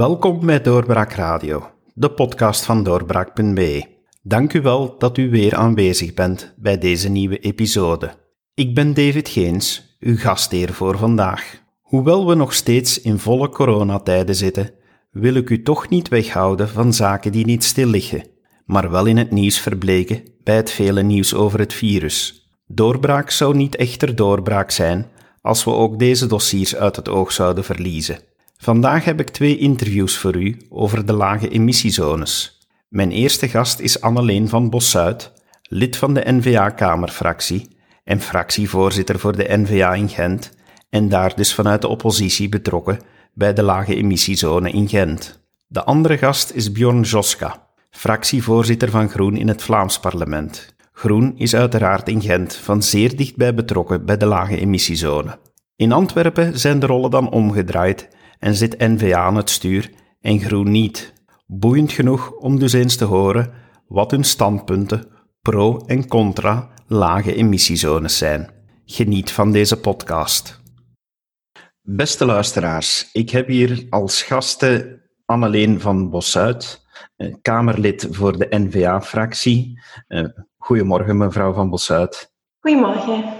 Welkom bij Doorbraak Radio, de podcast van doorbraak.be. Dank u wel dat u weer aanwezig bent bij deze nieuwe episode. Ik ben David Geens, uw gastheer voor vandaag. Hoewel we nog steeds in volle coronatijden zitten, wil ik u toch niet weghouden van zaken die niet stil liggen, maar wel in het nieuws verbleken bij het vele nieuws over het virus. Doorbraak zou niet echter doorbraak zijn als we ook deze dossiers uit het oog zouden verliezen. Vandaag heb ik twee interviews voor u over de lage emissiezones. Mijn eerste gast is Anneleen van Bossuit, lid van de N-VA-Kamerfractie en fractievoorzitter voor de N-VA in Gent en daar dus vanuit de oppositie betrokken bij de lage emissiezone in Gent. De andere gast is Bjorn Joska, fractievoorzitter van Groen in het Vlaams parlement. Groen is uiteraard in Gent van zeer dichtbij betrokken bij de lage emissiezone. In Antwerpen zijn de rollen dan omgedraaid en zit N-VA aan het stuur en Groen niet. Boeiend genoeg om dus eens te horen wat hun standpunten pro en contra lage emissiezones zijn. Geniet van deze podcast. Beste luisteraars, ik heb hier als gasten Anneleen van Bossuit, eh, Kamerlid voor de N-VA-fractie. Eh, goedemorgen, mevrouw van Bossuit. Goedemorgen.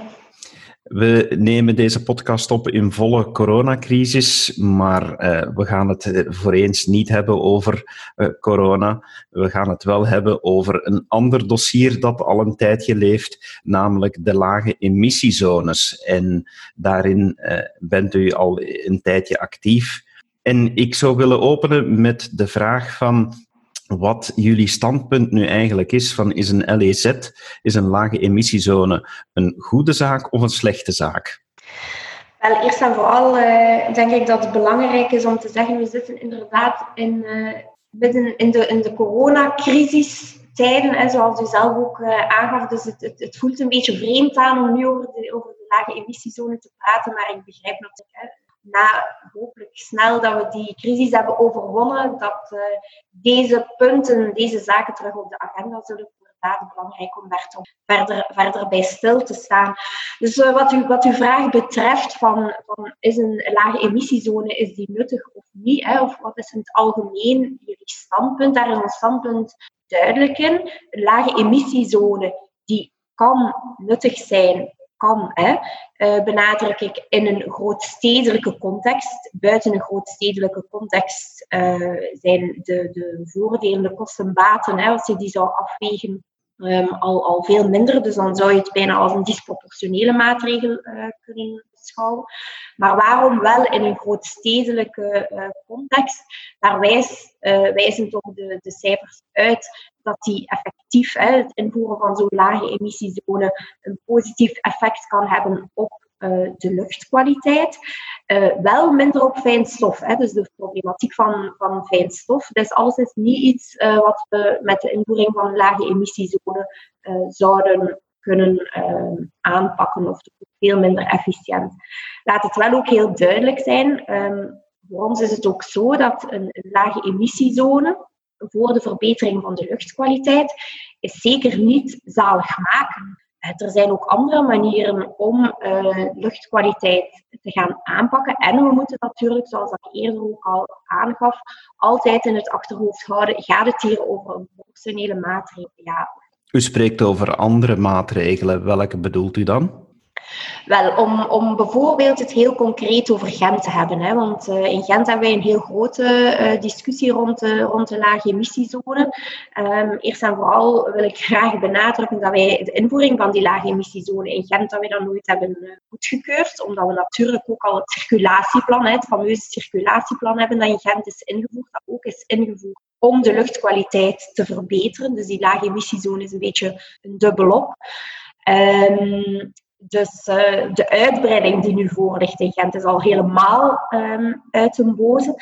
We nemen deze podcast op in volle coronacrisis, maar uh, we gaan het voor eens niet hebben over uh, corona. We gaan het wel hebben over een ander dossier dat al een tijdje leeft, namelijk de lage emissiezones. En daarin bent u al een tijdje actief. En ik zou willen openen met de vraag van wat jullie standpunt nu eigenlijk is van is een LEZ, is een lage emissiezone een goede zaak of een slechte zaak? Wel, eerst en vooral uh, denk ik dat het belangrijk is om te zeggen, we zitten inderdaad in, uh, midden in de, in de coronacrisis tijden, hè, zoals u zelf ook uh, aangaf. Dus het, het, het, voelt een beetje vreemd aan om nu over de, over de lage emissiezone te praten, maar ik begrijp natuurlijk na hopelijk snel dat we die crisis hebben overwonnen, dat uh, deze punten, deze zaken terug op de agenda zullen inderdaad belangrijk om daar toch verder, verder bij stil te staan. Dus uh, wat, u, wat uw vraag betreft van, van is een lage emissiezone, is die nuttig of niet? Hè? Of wat is in het algemeen jullie standpunt? Daar is ons standpunt duidelijk in. Een lage emissiezone die kan nuttig zijn kan, hè, uh, benadruk ik in een grootstedelijke context. Buiten een grootstedelijke context uh, zijn de, de voordelen, de kosten, baten, hè, als je die zou afwegen, um, al, al veel minder. Dus dan zou je het bijna als een disproportionele maatregel uh, kunnen Maar waarom wel in een grootstedelijke uh, context? Daar wijs, uh, wijzen toch de, de cijfers uit dat die effectief, hè, het invoeren van zo'n lage emissiezone, een positief effect kan hebben op uh, de luchtkwaliteit. Uh, wel minder op fijnstof. Hè, dus de problematiek van, van fijnstof. Is alles niet iets wat we met de invoering van een lage emissiezone zouden kunnen aanpakken of veel minder efficiënt. Laat het wel ook heel duidelijk zijn. Um, voor ons is het ook zo dat een, lage emissiezone voor de verbetering van de luchtkwaliteit is zeker niet zaligmakend. Er zijn ook andere manieren om uh, luchtkwaliteit te gaan aanpakken. En we moeten natuurlijk, zoals ik eerder ook al aangaf, altijd in het achterhoofd houden: gaat het hier over een professionele maatregel? Ja. U spreekt over andere maatregelen. Welke bedoelt u dan? Wel, om, om bijvoorbeeld het heel concreet over Gent te hebben. Hè, want uh, in Gent hebben wij een heel grote uh, discussie rond de, rond de lage emissiezone. Um, eerst en vooral wil ik graag benadrukken dat wij de invoering van die lage emissiezone in Gent, dat wij dat nooit hebben uh, goedgekeurd. Omdat we natuurlijk ook al het circulatieplan, hè, het fameuze circulatieplan hebben dat in Gent is ingevoerd, dat ook is ingevoerd om de luchtkwaliteit te verbeteren. Dus die lage emissiezone is een beetje een dubbelop. Um, dus uh, de uitbreiding die nu voor ligt in Gent is al helemaal um, uit een boze.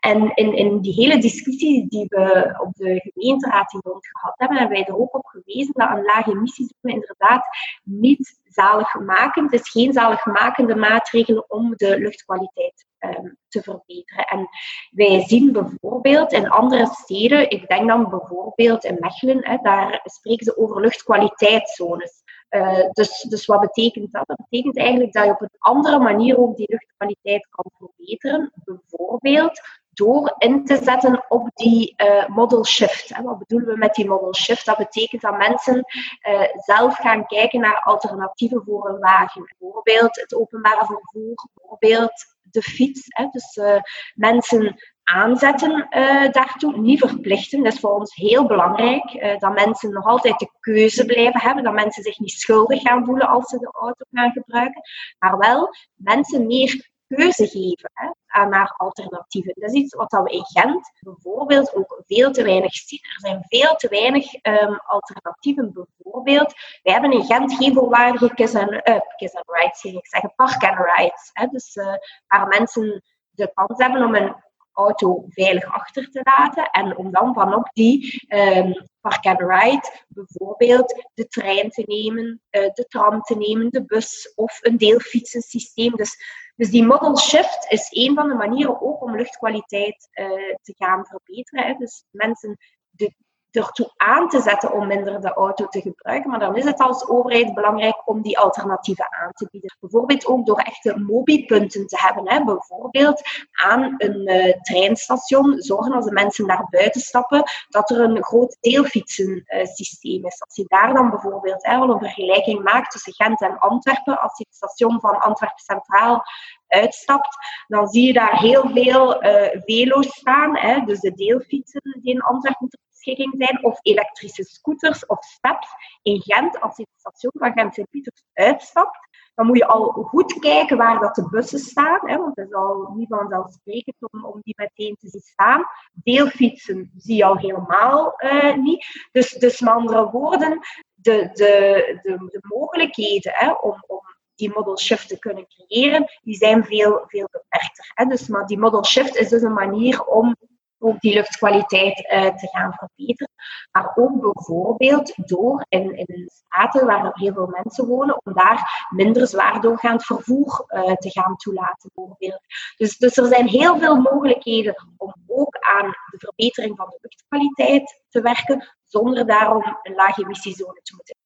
En in, in die hele discussie die we op de gemeenteraad hier rond gehad hebben, hebben wij er ook op gewezen dat een lage emissiezone inderdaad niet zaligmakend is, geen zaligmakende maatregel om de luchtkwaliteit um, te verbeteren. En wij zien bijvoorbeeld in andere steden, ik denk dan bijvoorbeeld in Mechelen, hè, daar spreken ze over luchtkwaliteitszones. Uh, dus, dus wat betekent dat? Dat betekent eigenlijk dat je op een andere manier ook die luchtkwaliteit kan verbeteren. Bijvoorbeeld door in te zetten op die uh, model shift. Wat bedoelen we met die model shift? Dat betekent dat mensen uh, zelf gaan kijken naar alternatieven voor een wagen. Bijvoorbeeld het openbare vervoer, bijvoorbeeld de fiets. Hè. Dus uh, mensen aanzetten daartoe, niet verplichten. Dat is voor ons heel belangrijk, dat mensen nog altijd de keuze blijven hebben, dat mensen zich niet schuldig gaan voelen als ze de auto gaan gebruiken, maar wel mensen meer keuze geven hè, naar alternatieven. Dat is iets wat we in Gent bijvoorbeeld ook veel te weinig zien. Er zijn veel te weinig um, alternatieven. Bijvoorbeeld, wij hebben in Gent geen voorwaardige kiss and, uh, kiss and ik zeggen, park and rides. Hè, dus uh, waar mensen de kans hebben om een auto veilig achter te laten en om dan vanop die um, park and ride bijvoorbeeld de trein te nemen, uh, de tram te nemen, de bus of een deelfietsensysteem. Dus dus die model shift is een van de manieren ook om luchtkwaliteit uh, te gaan verbeteren. Dus mensen de, ertoe aan te zetten om minder de auto te gebruiken. Maar dan is het als overheid belangrijk om die alternatieven aan te bieden. Bijvoorbeeld ook door echte mobipunten te hebben. Hè. Bijvoorbeeld aan een uh, treinstation zorgen als de mensen daar buiten stappen dat er een groot deelfietsensysteem is. Als je daar dan bijvoorbeeld hè, een vergelijking maakt tussen Gent en Antwerpen, als je het station van Antwerpen Centraal uitstapt, dan zie je daar heel veel uh, velo's staan. Hè, dus de deelfietsen die in Antwerpen zijn, of elektrische scooters of steps in Gent. Als je het station van Gent-Sint-Pieters uitstapt, dan moet je al goed kijken waar dat de bussen staan, hè, want het is al niet vanzelfsprekend om, om die meteen te zien staan. Deelfietsen zie je al helemaal uh, niet. Dus, dus met andere woorden, de, de, de, de mogelijkheden hè, om, om die model shift te kunnen creëren, die zijn veel, veel beperkter. Hè. Dus, maar die model shift is dus een manier om ook die luchtkwaliteit uh, te gaan verbeteren. Maar ook bijvoorbeeld door in, in staten waar er heel veel mensen wonen, om daar minder zwaar doorgaand vervoer uh, te gaan toelaten, bijvoorbeeld. Dus, dus er zijn heel veel mogelijkheden om ook aan de verbetering van de luchtkwaliteit te werken, zonder daarom een lage emissiezone te moeten.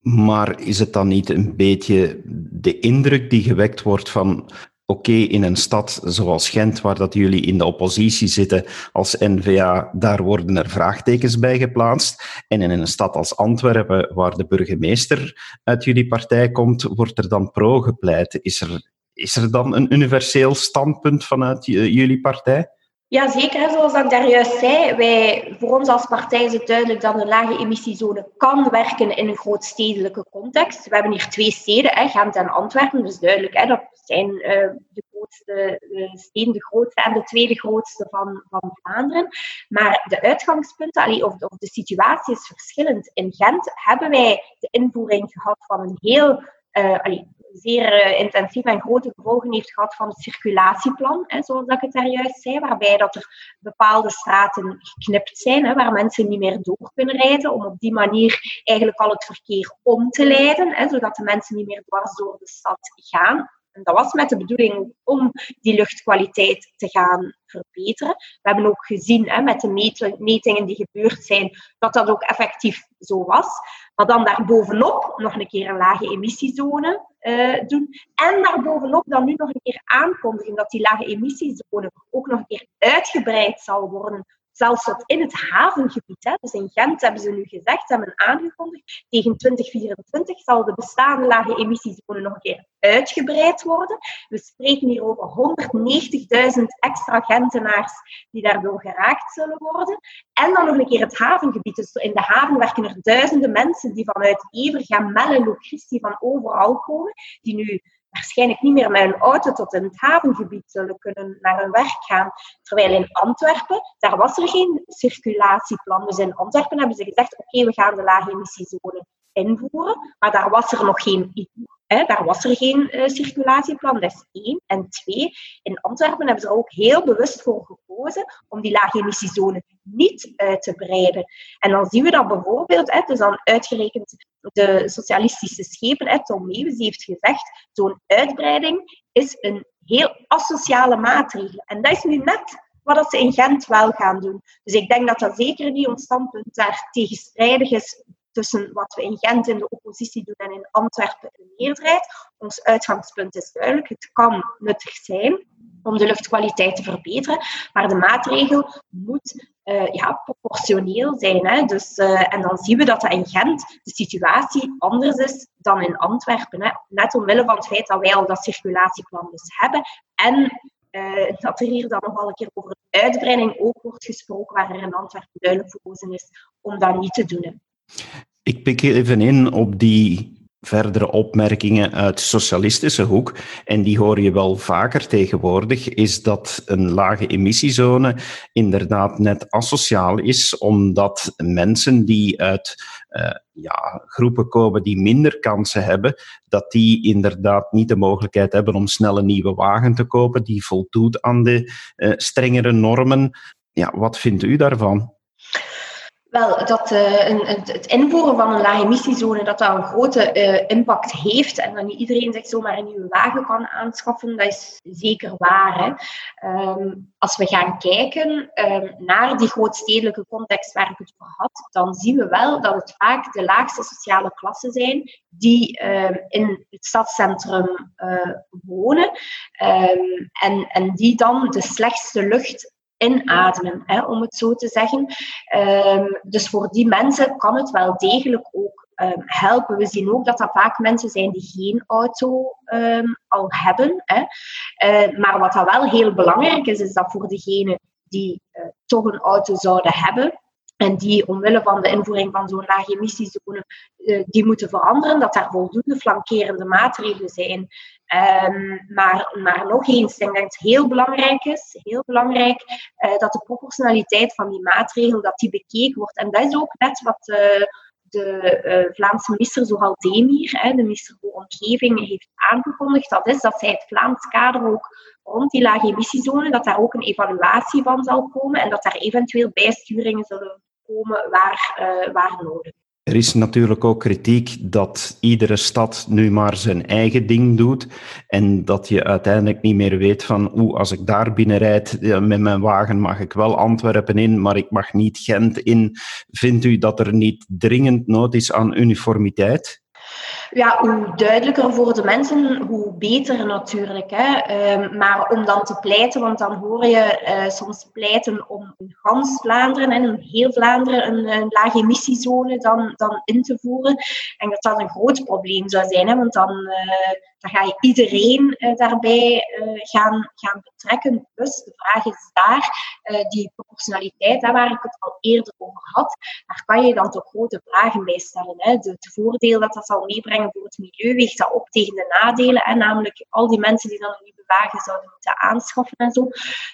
Maar is het dan niet een beetje de indruk die gewekt wordt van oké, in een stad zoals Gent, waar dat jullie in de oppositie zitten als N-VA, daar worden er vraagtekens bij geplaatst. En in een stad als Antwerpen, waar de burgemeester uit jullie partij komt, wordt er dan pro gepleit. Is er, is er dan een universeel standpunt vanuit jullie partij? Ja, zeker. Zoals ik daar juist zei, wij, voor ons als partij is het duidelijk dat een lage emissiezone kan werken in een grootstedelijke context. We hebben hier twee steden, hè, Gent en Antwerpen, dus duidelijk, hè, dat zijn uh, de grootste de steden, de grootste en de tweede grootste van, van Vlaanderen. Maar de uitgangspunten, allee, of, de situatie is verschillend. In Gent hebben wij de invoering gehad van een heel uh, zeer uh, intensief en grote gevolgen heeft gehad van het circulatieplan, hè, zoals ik het daar juist zei, waarbij dat er bepaalde straten geknipt zijn, hè, waar mensen niet meer door kunnen rijden, om op die manier eigenlijk al het verkeer om te leiden, hè, zodat de mensen niet meer dwars door de stad gaan. Dat was met de bedoeling om die luchtkwaliteit te gaan verbeteren. We hebben ook gezien hè, met de metingen die gebeurd zijn, dat dat ook effectief zo was. Maar dan daarbovenop nog een keer een lage emissiezone uh, doen. En daarbovenop dan nu nog een keer aankondigen dat die lage emissiezone ook nog een keer uitgebreid zal worden zelfs tot in het havengebied. Hè. Dus in Gent hebben ze nu gezegd, hebben aangekondigd, tegen 2024 zal de bestaande lage emissiezone nog een keer uitgebreid worden. We spreken hier over 190.000 extra Gentenaars die daardoor geraakt zullen worden. En dan nog een keer het havengebied. Dus in de haven werken er duizenden mensen die vanuit Evergem, Melle, Locristi, van overal komen, die nu waarschijnlijk niet meer met hun auto tot in het havengebied zullen kunnen naar hun werk gaan. Terwijl in Antwerpen, daar was er geen circulatieplan. Dus in Antwerpen hebben ze gezegd, oké, we gaan de lage emissiezone invoeren, maar daar was er nog geen Daar was er geen uh, circulatieplan, dat is één. En twee, in Antwerpen hebben ze er ook heel bewust voor gekozen om die lage emissiezone niet uit te breiden. En dan zien we dat bijvoorbeeld, hè, dus dan uitgerekend de socialistische schepen, hè, Tom Meeuwis, heeft gezegd, zo'n uitbreiding is een heel asociale maatregel. En dat is nu net wat ze in Gent wel gaan doen. Dus ik denk dat dat zeker niet ons standpunt daar tegenstrijdig is tussen wat we in Gent in de oppositie doen en in Antwerpen de meerderheid. Ons uitgangspunt is duidelijk. Het kan nuttig zijn om de luchtkwaliteit te verbeteren. Maar de maatregel moet uh, ja, proportioneel zijn. Hè? Dus, uh, en dan zien we dat, in Gent de situatie anders is dan in Antwerpen. Hè? Net omwille van het feit dat wij al dat circulatieplan dus hebben. En uh, dat er hier dan nog wel een keer over uitbreiding ook wordt gesproken, waar er in Antwerpen duidelijk voor is om dat niet te doen. Ik pik even in op die verdere opmerkingen uit socialistische hoek, en die hoor je wel vaker tegenwoordig, is dat een lage emissiezone inderdaad net asociaal is, omdat mensen die uit uh, ja, groepen komen die minder kansen hebben, dat die inderdaad niet de mogelijkheid hebben om snel een nieuwe wagen te kopen die voldoet aan de uh, strengere normen. Ja, wat vindt u daarvan? Wel, dat uh, een, het invoeren van een lage emissiezone dat dat een grote uh, impact heeft en dat niet iedereen zich zomaar een nieuwe wagen kan aanschaffen, dat is zeker waar. Hè. Um, als we gaan kijken um, naar die grootstedelijke context waar ik het over had, dan zien we wel dat het vaak de laagste sociale klassen zijn die um, in het stadscentrum uh, wonen en, en die dan de slechtste lucht inademen, hè, om het zo te zeggen. Um, dus voor die mensen kan het wel degelijk ook um, helpen. We zien ook dat dat vaak mensen zijn die geen auto um, al hebben. Hè. Maar wat dat wel heel belangrijk is, is dat voor degenen die uh, toch een auto zouden hebben, en die omwille van de invoering van zo'n lage emissiezone, uh, die moeten veranderen, dat daar voldoende flankerende maatregelen zijn. Um, maar, maar nog eens, ik denk dat het heel belangrijk is, heel belangrijk, uh, dat de proportionaliteit van die maatregel, dat die bekeken wordt. En dat is ook net wat uh, de Vlaamse minister Zohal Demir, hè, de minister voor Omgeving, heeft aangekondigd. Dat is dat zij het Vlaams kader ook rond die lage emissiezone, dat daar ook een evaluatie van zal komen en dat daar eventueel bijsturingen zullen komen waar, waar nodig. Er is natuurlijk ook kritiek dat iedere stad nu maar zijn eigen ding doet en dat je uiteindelijk niet meer weet van hoe als ik daar binnenrijd met mijn wagen mag ik wel Antwerpen in, maar ik mag niet Gent in. Vindt u dat er niet dringend nood is aan uniformiteit? Ja, hoe duidelijker voor de mensen, hoe beter natuurlijk. Hè. Um, maar om dan te pleiten, want dan hoor je uh, soms pleiten om in gans Vlaanderen en in heel Vlaanderen een, een lage emissiezone dan, dan in te voeren. En dat dat een groot probleem zou zijn, hè, want dan, uh, dan ga je iedereen uh, daarbij gaan, gaan betrekken. Dus de vraag is daar, die proportionaliteit, daar waar ik het al eerder over had, daar kan je dan toch grote vragen bij stellen. Hè. De, het voordeel dat dat zal meebrengen voor het milieu weegt dat op tegen de nadelen. En namelijk al die mensen die dan een nieuwe wagen zouden moeten aanschaffen en zo.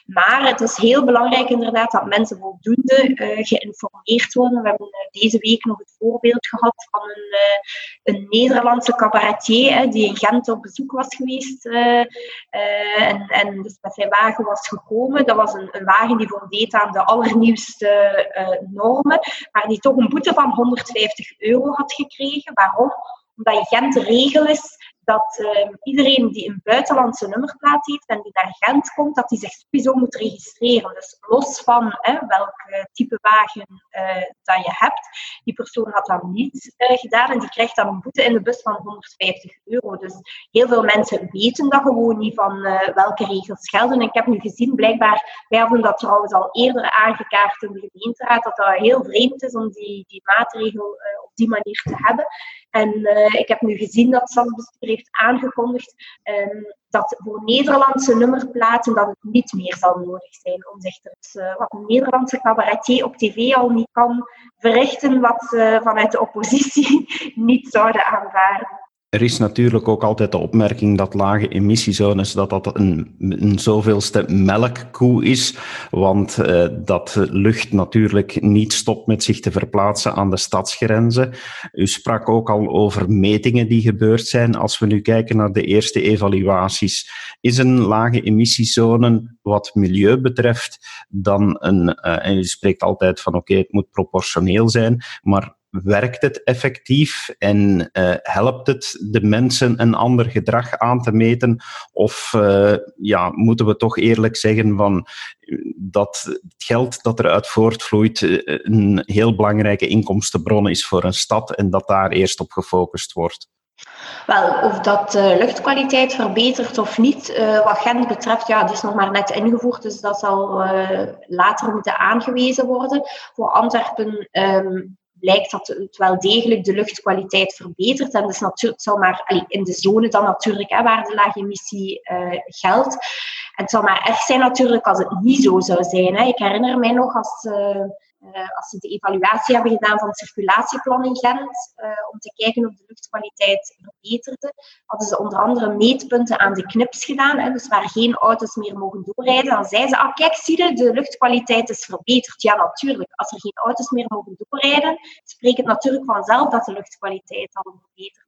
Maar het is heel belangrijk inderdaad dat mensen voldoende geïnformeerd worden. We hebben deze week nog het voorbeeld gehad van een, een Nederlandse cabaretier hè, die in Gent op bezoek was geweest en, en dus met zijn wagen was gekomen. Dat was een, een wagen die voldeed aan de allernieuwste normen, maar die toch een boete van 150 euro had gekregen. Waarom? omdat Gent de regel is dat uh, iedereen die een buitenlandse nummerplaat heeft en die naar Gent komt, dat die zich sowieso moet registreren. Dus los van hè, welk uh, type wagen uh, dat je hebt, die persoon had dat niet eh, gedaan en die krijgt dan een boete in de bus van 150 euro. Dus heel veel mensen weten dat gewoon niet van welke regels gelden. En ik heb nu gezien, blijkbaar, wij hebben dat trouwens al eerder aangekaart in de gemeenteraad, dat dat heel vreemd is om die, die maatregel op die manier te hebben. En uh, ik heb nu gezien dat Stadsbestuur heeft aangekondigd um, dat voor Nederlandse nummerplaten dat het niet meer zal nodig zijn om zich dus, uh, wat een Nederlandse cabaretier op tv al niet kan verrichten, wat ze vanuit de oppositie niet zouden aanvaarden. Er is natuurlijk ook altijd de opmerking dat lage emissiezones dat dat een, zoveelste melkkoe is, want uh, dat lucht natuurlijk niet stopt met zich te verplaatsen aan de stadsgrenzen. U sprak ook al over metingen die gebeurd zijn. Als we nu kijken naar de eerste evaluaties, is een lage emissiezone wat milieu betreft dan een, uh, en u spreekt altijd van oké, het moet proportioneel zijn, maar werkt het effectief en uh, helpt het de mensen een ander gedrag aan te meten? Of uh, ja, moeten we toch eerlijk zeggen van dat het geld dat eruit voortvloeit eh, een heel belangrijke inkomstenbron is voor een stad en dat daar eerst op gefocust wordt? Wel, of dat de luchtkwaliteit verbetert of niet, wat Gent betreft, ja, het is nog maar net ingevoerd, dus dat zal later moeten aangewezen worden. Voor Antwerpen um, blijkt dat het wel degelijk de luchtkwaliteit verbetert. En dus natuurlijk, zal maar in de zone dan natuurlijk, hè, waar de lage emissie uh, geldt. En het zal maar erg zijn natuurlijk als het niet zo zou zijn. Hè. Ik herinner mij nog als uh, als ze de evaluatie hebben gedaan van het circulatieplan in Gent, uh, om te kijken of de luchtkwaliteit verbeterde, hadden ze onder andere meetpunten aan de knips gedaan, hè, dus waar geen auto's meer mogen doorrijden. Dan zeiden ze, ah kijk, zie je, de luchtkwaliteit is verbeterd. Ja, natuurlijk. Als er geen auto's meer mogen doorrijden, spreekt het natuurlijk vanzelf dat de luchtkwaliteit dan verbetert.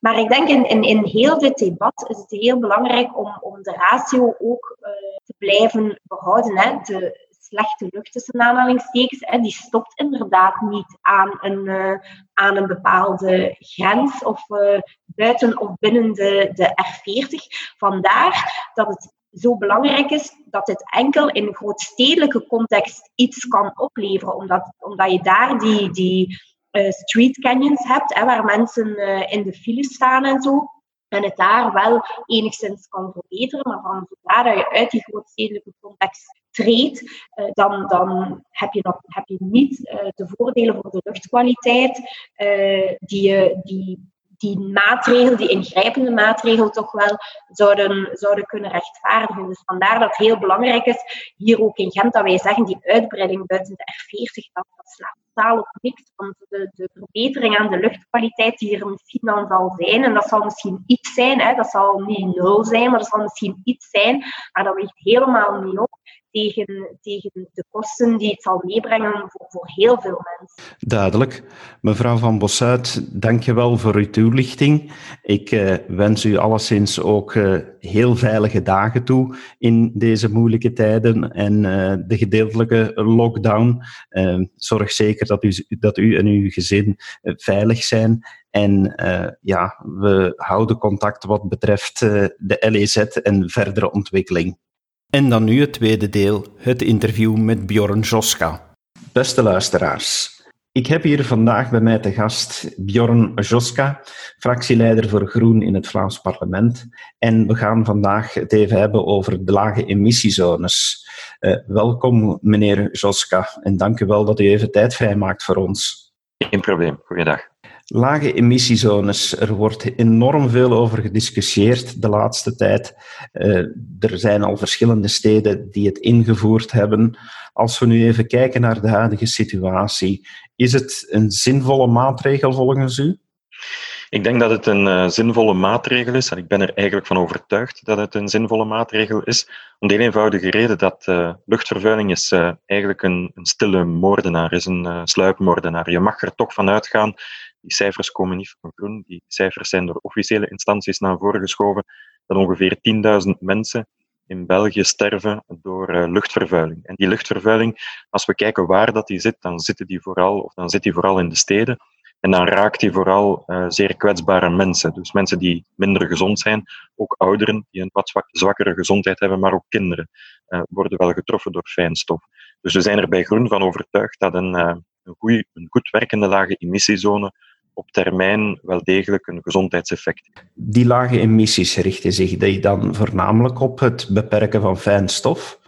Maar ik denk in, in, in heel dit debat is het heel belangrijk om, om de ratio ook uh, te blijven behouden. Hè. De, slechte lucht tussen aanhalingstekens, hè, die stopt inderdaad niet aan een, uh, aan een bepaalde grens of uh, buiten of binnen de, de R40. Vandaar dat het zo belangrijk is dat het enkel in een grootstedelijke context iets kan opleveren, omdat, omdat je daar die, die uh, street canyons hebt, hè, waar mensen in de file staan en zo en het daar wel enigszins kan verbeteren. Maar van zodra dat je uit die grootstedelijke context treedt, uh, dan, dan heb, je nog, heb je niet uh, de voordelen voor de luchtkwaliteit uh, die, die, die maatregel, die ingrijpende maatregel, toch wel zouden, zouden kunnen rechtvaardigen. Dus vandaar dat het heel belangrijk is, hier ook in Gent, dat wij zeggen, die uitbreiding buiten de R40, dat, slaat totaal op niks. Want de, de verbetering aan de luchtkwaliteit die er misschien dan zal zijn, en dat zal misschien iets zijn, hè, dat zal niet nul zijn, maar dat zal misschien iets zijn, maar dat weegt helemaal niet op tegen, tegen de kosten die het zal meebrengen voor, voor heel veel mensen. Duidelijk. Mevrouw Van Bossuit, dank je wel voor uw toelichting. Ik uh, wens u alleszins ook uh, heel veilige dagen toe in deze moeilijke tijden en uh, de gedeeltelijke lockdown. zorg zeker dat u, dat u en uw gezin veilig zijn. En ja, we houden contact wat betreft de LEZ en verdere ontwikkeling. En dan nu het tweede deel, het interview met Bjorn Joska. Beste luisteraars, ik heb hier vandaag bij mij te gast Bjorn Joska, fractieleider voor Groen in het Vlaams parlement. En we gaan vandaag het even hebben over de lage emissiezones. Uh, welkom, meneer Joska, en dank u wel dat u even tijd vrijmaakt voor ons. Geen probleem, goeiedag. Lage emissiezones, er wordt enorm veel over gediscussieerd de laatste tijd. Uh, er zijn al verschillende steden die het ingevoerd hebben. Als we nu even kijken naar de huidige situatie, is het een zinvolle maatregel volgens u? Ik denk dat het een uh, zinvolle maatregel is en ik ben er eigenlijk van overtuigd dat het een zinvolle maatregel is. Om de eenvoudige reden dat uh, luchtvervuiling is eigenlijk een, een, stille moordenaar is, een sluipmoordenaar. Je mag er toch van uitgaan die cijfers komen niet van groen. Die cijfers zijn door officiële instanties naar voren geschoven dat ongeveer 10.000 mensen in België sterven door uh, luchtvervuiling. En die luchtvervuiling, als we kijken waar dat die zit, dan zit die vooral, of dan zit die vooral in de steden. En dan raakt die vooral uh, zeer kwetsbare mensen. Dus mensen die minder gezond zijn, ook ouderen die een wat zwak, zwakkere gezondheid hebben, maar ook kinderen uh, worden wel getroffen door fijnstof. Dus we zijn er bij Groen van overtuigd dat een, een, een goed werkende lage emissiezone op termijn wel degelijk een gezondheidseffect. Die lage emissies richten zich die dan voornamelijk op het beperken van fijnstof?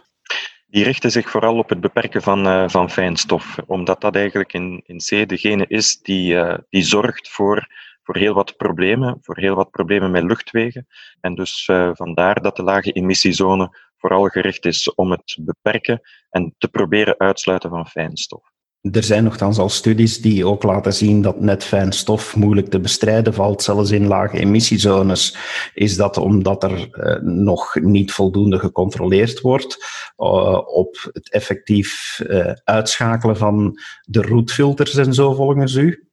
Die richten zich vooral op het beperken van, uh, van fijnstof, omdat dat eigenlijk in, in C degene is die, uh, die zorgt voor, voor heel wat problemen, voor heel wat problemen met luchtwegen. En dus uh, vandaar dat de lage emissiezone vooral gericht is om het beperken en te proberen uitsluiten van fijnstof. Er zijn nogthans al studies die ook laten zien dat net fijn stof moeilijk te bestrijden valt, zelfs in lage emissiezones. Is dat omdat er uh, nog niet voldoende gecontroleerd wordt uh, op het effectief uh, uitschakelen van de roetfilters en zo volgens u?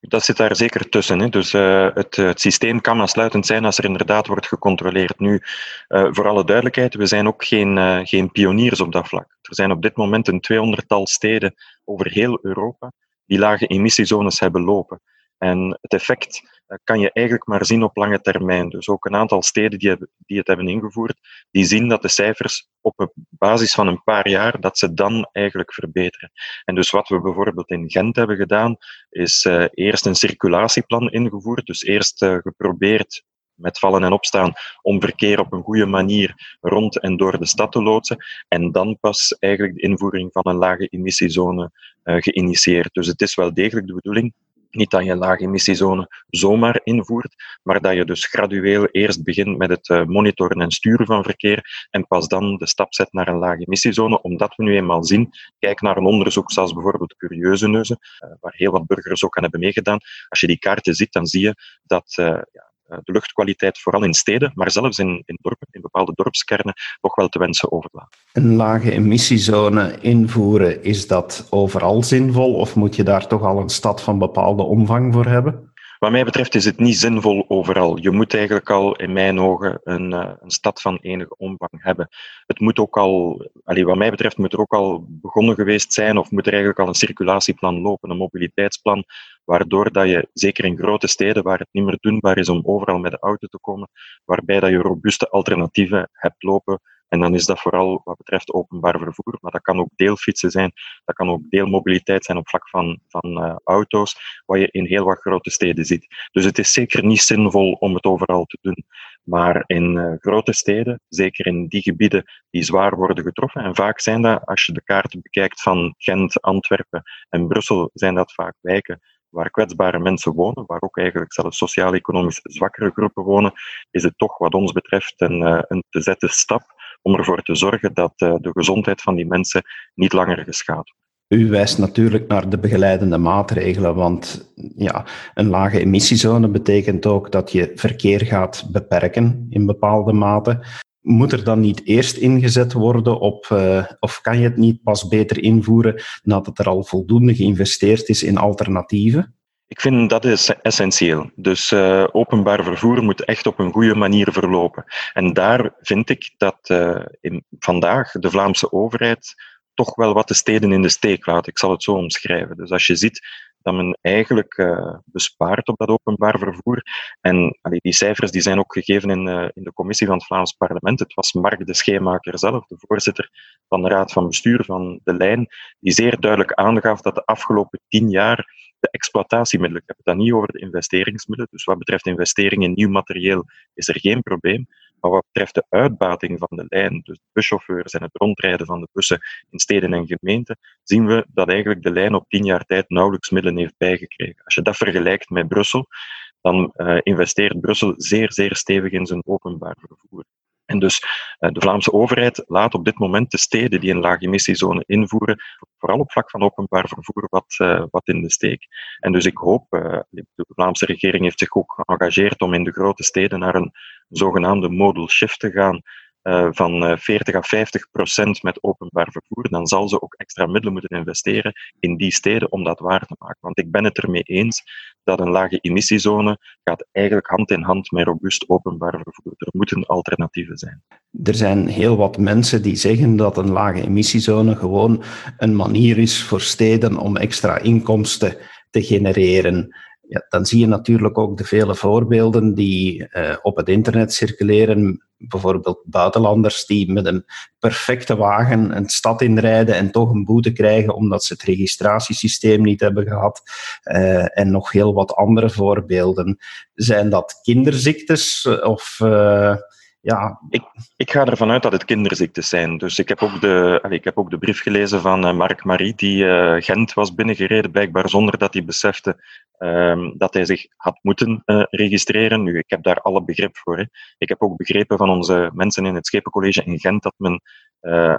Dat zit daar zeker tussen. Hè. Dus uh, het, het, systeem kan aansluitend zijn als er inderdaad wordt gecontroleerd. Nu, uh, voor alle duidelijkheid, we zijn ook geen, uh, geen pioniers op dat vlak. Er zijn op dit moment een tweehonderdtal steden over heel Europa die lage emissiezones hebben lopen. En het effect eh, kan je eigenlijk maar zien op lange termijn. Dus ook een aantal steden die, het hebben ingevoerd, die zien dat de cijfers op basis van een paar jaar, dat ze dan eigenlijk verbeteren. En dus wat we bijvoorbeeld in Gent hebben gedaan, is uh, eerst een circulatieplan ingevoerd. Dus eerst uh, geprobeerd met vallen en opstaan om verkeer op een goede manier rond en door de stad te loodsen. En dan pas eigenlijk de invoering van een lage emissiezone uh, geïnitieerd. Dus het is wel degelijk de bedoeling niet dat je een lage emissiezone zomaar invoert, maar dat je dus gradueel eerst begint met het eh, monitoren en sturen van verkeer en pas dan de stap zet naar een lage emissiezone, omdat we nu eenmaal zien, kijk naar een onderzoek zoals bijvoorbeeld Curieuze Neuzen, uh, waar heel wat burgers ook aan hebben meegedaan. Als je die kaarten ziet, dan zie je dat uh, ja, eh, de luchtkwaliteit vooral in steden, maar zelfs in, in dorpen, in bepaalde dorpskernen, toch wel te wensen overlaat. Een lage emissiezone invoeren, is dat overal zinvol of moet je daar toch al een stad van bepaalde omvang voor hebben? Wat mij betreft is het niet zinvol overal. Je moet eigenlijk al, in mijn ogen, een, uh, een stad van enige omvang hebben. Het moet ook al, allee, wat mij betreft, moet er ook al begonnen geweest zijn, of moet er eigenlijk al een circulatieplan lopen, een mobiliteitsplan, waardoor dat je, zeker in grote steden waar het niet meer doenbaar is om overal met de auto te komen, waarbij dat je robuuste alternatieven hebt lopen en dan is dat vooral wat betreft openbaar vervoer, maar dat kan ook deelfietsen zijn, dat kan ook deelmobiliteit zijn op vlak van, van uh, auto's, wat je in heel wat grote steden ziet. Dus het is zeker niet zinvol om het overal te doen. Maar in uh, grote steden, zeker in die gebieden die zwaar worden getroffen, en vaak zijn dat, als je de kaarten bekijkt van Gent, Antwerpen en Brussel, zijn dat vaak wijken waar kwetsbare mensen wonen, waar ook eigenlijk zelfs sociaal-economisch zwakkere groepen wonen, is het toch wat ons betreft een, uh, een te zetten stap om ervoor te zorgen dat uh, de gezondheid van die mensen niet langer geschaad wordt. U wijst natuurlijk naar de begeleidende maatregelen, want ja, een lage emissiezone betekent ook dat je verkeer gaat beperken in bepaalde mate. Moet er dan niet eerst ingezet worden op, uh, of kan je het niet pas beter invoeren nadat er al voldoende geïnvesteerd is in alternatieven? Ik vind dat is essentieel. Dus uh, openbaar vervoer moet echt op een goede manier verlopen. En daar vind ik dat uh, in, vandaag de Vlaamse overheid toch wel wat de steden in de steek laat. Ik zal het zo omschrijven. Dus als je ziet dat men eigenlijk uh, bespaart op dat openbaar vervoer. En allee, die cijfers die zijn ook gegeven in, uh, in de commissie van het Vlaams parlement. Het was Mark de Scheemaker zelf, de voorzitter van de Raad van Bestuur van de Lijn, die zeer duidelijk aangaf dat de afgelopen tien jaar de exploitatiemiddelen, ik heb het dan niet over de investeringsmiddelen, dus wat betreft investeringen in nieuw materieel is er geen probleem, maar wat betreft de uitbating van de lijn, dus buschauffeurs en het rondrijden van de bussen in steden en gemeenten, zien we dat eigenlijk de lijn op tien jaar tijd nauwelijks middelen heeft bijgekregen. Als je dat vergelijkt met Brussel, dan uh, investeert Brussel zeer, zeer stevig in zijn openbaar vervoer. En dus uh, de Vlaamse overheid laat op dit moment de steden die een lage emissiezone invoeren, vooral op vlak van openbaar vervoer, wat, uh, wat in de steek. En dus ik hoop, de Vlaamse regering heeft zich ook geëngageerd om in de grote steden naar een zogenaamde modal shift te gaan, van 40 à 50 procent met openbaar vervoer, dan zal ze ook extra middelen moeten investeren in die steden om dat waar te maken. Want ik ben het ermee eens dat een lage emissiezone gaat eigenlijk hand in hand met robuust openbaar vervoer. Er moeten alternatieven zijn. Er zijn heel wat mensen die zeggen dat een lage emissiezone gewoon een manier is voor steden om extra inkomsten te genereren. Ja, dan zie je natuurlijk ook de vele voorbeelden die uh, op het internet circuleren. Bijvoorbeeld buitenlanders die met een perfecte wagen een stad inrijden en toch een boete krijgen omdat ze het registratiesysteem niet hebben gehad. Uh, en nog heel wat andere voorbeelden. Zijn dat kinderziektes of... Uh, ja. Ik, ik ga ervan uit dat het kinderziektes zijn. Dus ik heb ook de, ik heb ook de brief gelezen van uh, Mark Marie, die uh, Gent was binnengereden, blijkbaar zonder dat hij besefte um, dat hij zich had moeten uh, registreren. Nu, ik heb daar alle begrip voor. Hè. Ik heb ook begrepen van onze mensen in het Schepencollege in Gent dat men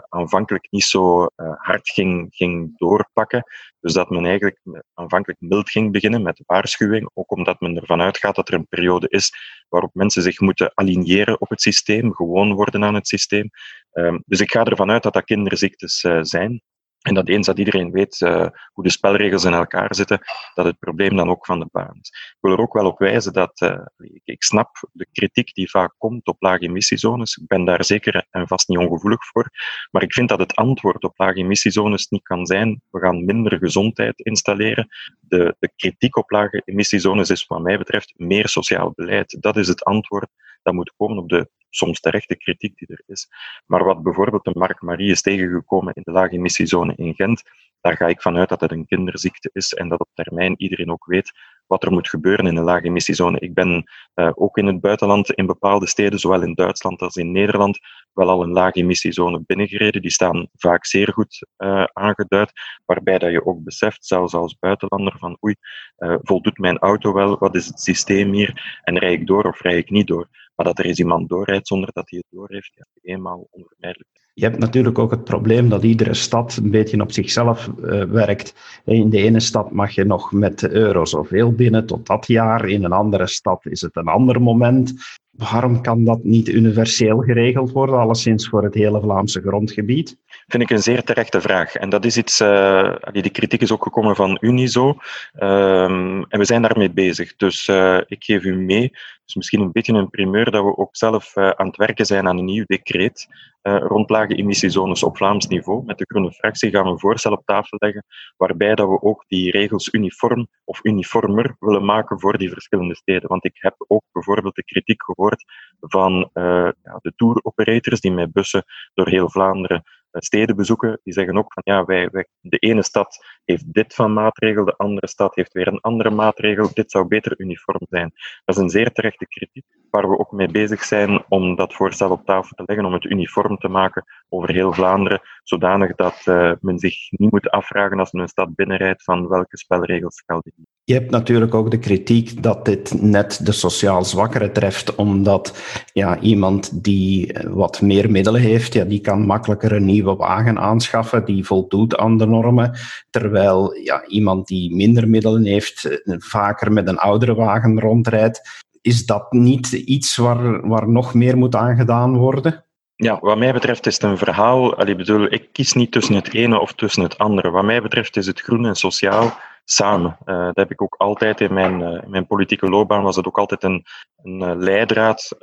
aanvankelijk niet zo hard ging, ging doorpakken. Dus dat men eigenlijk aanvankelijk mild ging beginnen met waarschuwing, ook omdat men ervan uitgaat dat er een periode is waarop mensen zich moeten aligneren op het systeem, gewoon worden aan het systeem. Um, dus ik ga ervan uit dat dat kinderziektes uh, zijn. En dat eens dat iedereen weet uh, hoe de spelregels in elkaar zitten, dat het probleem dan ook van de baan is. Ik wil er ook wel op wijzen dat uh, ik, ik, snap de kritiek die vaak komt op lage emissiezones. Ik ben daar zeker en vast niet ongevoelig voor. Maar ik vind dat het antwoord op lage emissiezones niet kan zijn, we gaan minder gezondheid installeren. De, de kritiek op lage emissiezones is wat mij betreft meer sociaal beleid. Dat is het antwoord dat moet komen op de soms terechte kritiek die er is. Maar wat bijvoorbeeld de Mark Marie is tegengekomen in de lage emissiezone in Gent, daar ga ik vanuit dat het een kinderziekte is en dat op termijn iedereen ook weet wat er moet gebeuren in een lage emissiezone. Ik ben uh, ook in het buitenland, in bepaalde steden, zowel in Duitsland als in Nederland, wel al een lage emissiezone binnengereden. Die staan vaak zeer goed uh, aangeduid, waarbij dat je ook beseft, zelfs als buitenlander, van oei, uh, voldoet mijn auto wel, wat is het systeem hier, en rij ik door of rij ik niet door. Maar dat er eens iemand doorrijdt zonder dat hij het doorheeft, ja, eenmaal onvermijdelijk. Je hebt natuurlijk ook het probleem dat iedere stad een beetje op zichzelf uh, werkt. In de ene stad mag je nog met de euro zoveel binnen tot dat jaar. In een andere stad is het een ander moment. Waarom kan dat niet universeel geregeld worden, alleszins voor het hele Vlaamse grondgebied? Vind ik een zeer terechte vraag. En dat is iets, uh, die kritiek is ook gekomen van Unizo. Um, en we zijn daarmee bezig. Dus uh, ik geef u mee, dus misschien een beetje een primeur, dat we ook zelf uh, aan het werken zijn aan een nieuw decreet uh, rond lage emissiezones op Vlaams niveau. Met de groene fractie gaan we een voorstel op tafel leggen waarbij dat we ook die regels uniform of uniformer willen maken voor die verschillende steden. Want ik heb ook bijvoorbeeld de kritiek gehoord van ja, de tour operators die met bussen door heel Vlaanderen eh, steden bezoeken, die zeggen ook van ja, wij, wij, de ene stad heeft dit van maatregel, de andere stad heeft weer een andere maatregel, dit zou beter uniform zijn. Dat is een zeer terechte kritiek, waar we ook mee bezig zijn om dat voorstel op tafel te leggen, om het uniform te maken over heel Vlaanderen, zodanig dat uh, men zich niet moet afvragen als men een stad binnenrijdt van welke spelregels gelden. Je hebt natuurlijk ook de kritiek dat dit net de sociaal zwakkere treft, omdat ja, iemand die eh, wat meer middelen heeft, ja, die kan makkelijker een nieuwe wagen aanschaffen die voldoet aan de normen, terwijl ja, iemand die minder middelen heeft, eh, vaker met een oudere wagen rondrijdt. Is dat niet iets waar, waar nog meer moet aangedaan worden? Ja, wat mij betreft is het een verhaal. Allee, bedoel, ik kies niet tussen het ene of tussen het andere. Wat mij betreft is het groen en sociaal samen. Uh, dat heb ik ook altijd in mijn, uh, in mijn politieke loopbaan, was het ook altijd een, een uh, leidraad.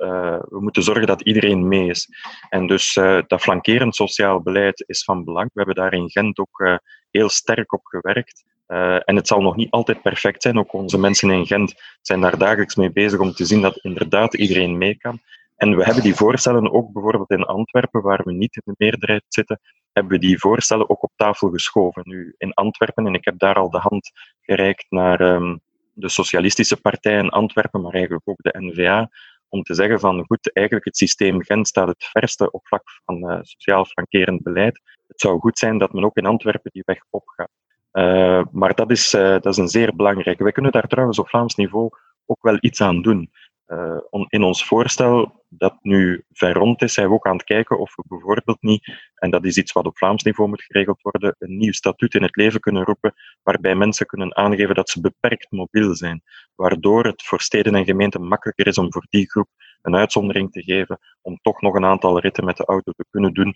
we moeten zorgen dat iedereen mee is. En dus dat flankerend sociaal beleid is van belang. We hebben daar in Gent ook heel sterk op gewerkt. En het zal nog niet altijd perfect zijn. Ook onze mensen in Gent zijn daar dagelijks mee bezig om te zien dat inderdaad iedereen mee kan. En we hebben die voorstellen ook bijvoorbeeld in Antwerpen, waar we niet in de meerderheid zitten, hebben we die voorstellen ook op tafel geschoven. Nu in Antwerpen, en ik heb daar al de hand gereikt naar um, de Socialistische Partij in Antwerpen, maar eigenlijk ook de NVA, om te zeggen van goed, eigenlijk het systeem Gent staat het verste op vlak van uh, sociaal flankerend beleid. Het zou goed zijn dat men ook in Antwerpen die weg opgaat. Uh, maar dat is, uh, dat is een zeer belangrijk. Wij kunnen daar trouwens op Vlaams niveau ook wel iets aan doen. Uh, in ons voorstel, dat nu ver rond is, zijn we ook aan het kijken of we bijvoorbeeld niet, en dat is iets wat op Vlaams niveau moet geregeld worden, een nieuw statuut in het leven kunnen roepen, waarbij mensen kunnen aangeven dat ze beperkt mobiel zijn, waardoor het voor steden en gemeenten makkelijker is om voor die groep een uitzondering te geven, om toch nog een aantal ritten met de auto te kunnen doen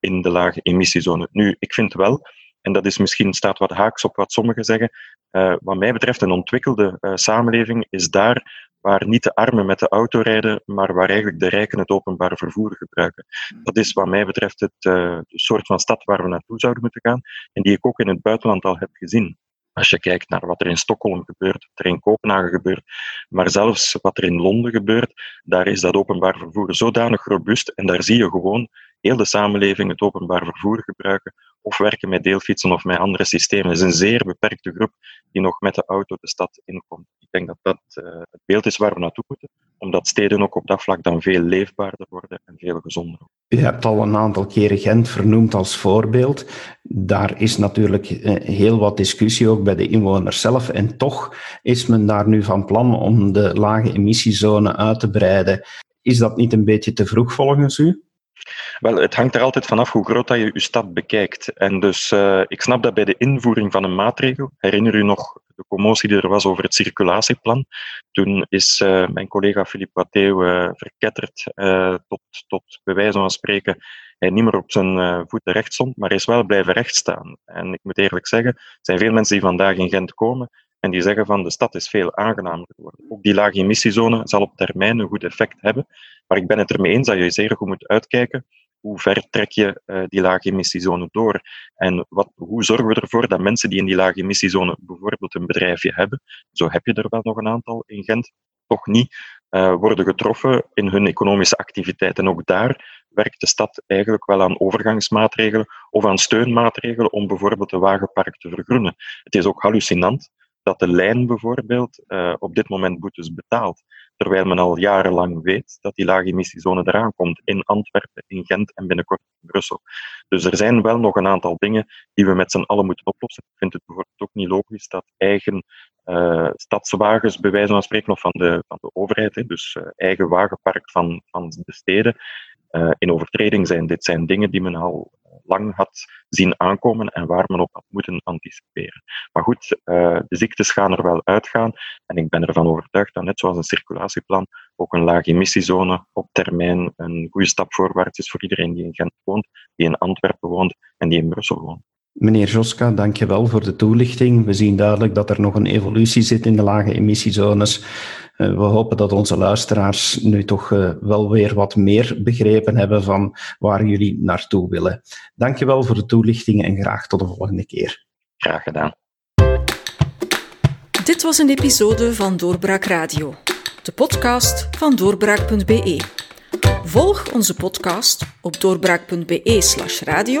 in de lage emissiezone. Nu, ik vind wel, en dat is misschien staat wat haaks op wat sommigen zeggen, uh, wat mij betreft een ontwikkelde uh, samenleving is daar waar niet de armen met de auto rijden, maar waar eigenlijk de rijken het openbaar vervoer gebruiken. Dat is wat mij betreft het uh, soort van stad waar we naartoe zouden moeten gaan en die ik ook in het buitenland al heb gezien. Als je kijkt naar wat er in Stockholm gebeurt, wat er in Kopenhagen gebeurt, maar zelfs wat er in Londen gebeurt, daar is dat openbaar vervoer zodanig robuust en daar zie je gewoon heel de samenleving het openbaar vervoer gebruiken of werken met deelfietsen of met andere systemen. Het is een zeer beperkte groep die nog met de auto de stad inkomt. Ik denk dat dat uh, het beeld is waar we naartoe moeten, omdat steden ook op dat vlak dan veel leefbaarder worden en veel gezonder. U hebt al een aantal keren Gent vernoemd als voorbeeld. Daar is natuurlijk eh, heel wat discussie ook bij de inwoners zelf. En toch is men daar nu van plan om de lage emissiezone uit te breiden. Is dat niet een beetje te vroeg volgens u? Wel, het hangt er altijd vanaf hoe groot dat je je stad bekijkt. En dus uh, ik snap dat bij de invoering van een maatregel, herinner u nog de commotie die er was over het circulatieplan. Toen is uh, mijn collega Philippe Watteeuw uh, verketterd tot, tot bij wijze van spreken hij niet meer op zijn voeten recht stond, maar is wel blijven recht staan. En ik moet eerlijk zeggen, er zijn veel mensen die vandaag in Gent komen en die zeggen van de stad is veel aangenamer geworden. Ook die lage emissiezone zal op termijn een goed effect hebben. Maar ik ben het ermee eens dat je zeer goed moet uitkijken hoe ver trek je uh, die lage emissiezone door? En wat, hoe zorgen we ervoor dat mensen die in die lage emissiezone bijvoorbeeld een bedrijfje hebben, zo heb je er wel nog een aantal in Gent, toch niet uh, worden getroffen in hun economische activiteit. En ook daar werkt de stad eigenlijk wel aan overgangsmaatregelen of aan steunmaatregelen om bijvoorbeeld de wagenpark te vergroenen. Het is ook hallucinant dat de lijn bijvoorbeeld uh, op dit moment boetes betaalt. Terwijl men al jarenlang weet dat die lage emissiezone eraan komt in Antwerpen, in Gent en binnenkort in Brussel. Dus er zijn wel nog een aantal dingen die we met z'n allen moeten oplossen. Ik vind het bijvoorbeeld ook niet logisch dat eigen uh, stadswagens, bij wijze van spreken, of van de, van de overheid, dus uh, eigen wagenpark van, van de steden, in overtreding zijn. Dit zijn dingen die men al lang had zien aankomen en waar men op had moeten anticiperen. Maar goed, uh, de ziektes gaan er wel uitgaan en ik ben ervan overtuigd dat net zoals een circulatieplan ook een lage emissiezone op termijn een goede stap voorwaarts is voor iedereen die in Gent woont, die in Antwerpen woont en die in Brussel woont. Meneer Joska, dank je wel voor de toelichting. We zien duidelijk dat er nog een evolutie zit in de lage emissiezones. Eh, we hopen dat onze luisteraars nu toch eh, wel weer wat meer begrepen hebben van waar jullie naartoe willen. Dank je wel voor de toelichting en graag tot de volgende keer. Graag gedaan. Dit was een episode van Doorbraak Radio, de podcast van doorbraak.be. Volg onze podcast op doorbraak.be/radio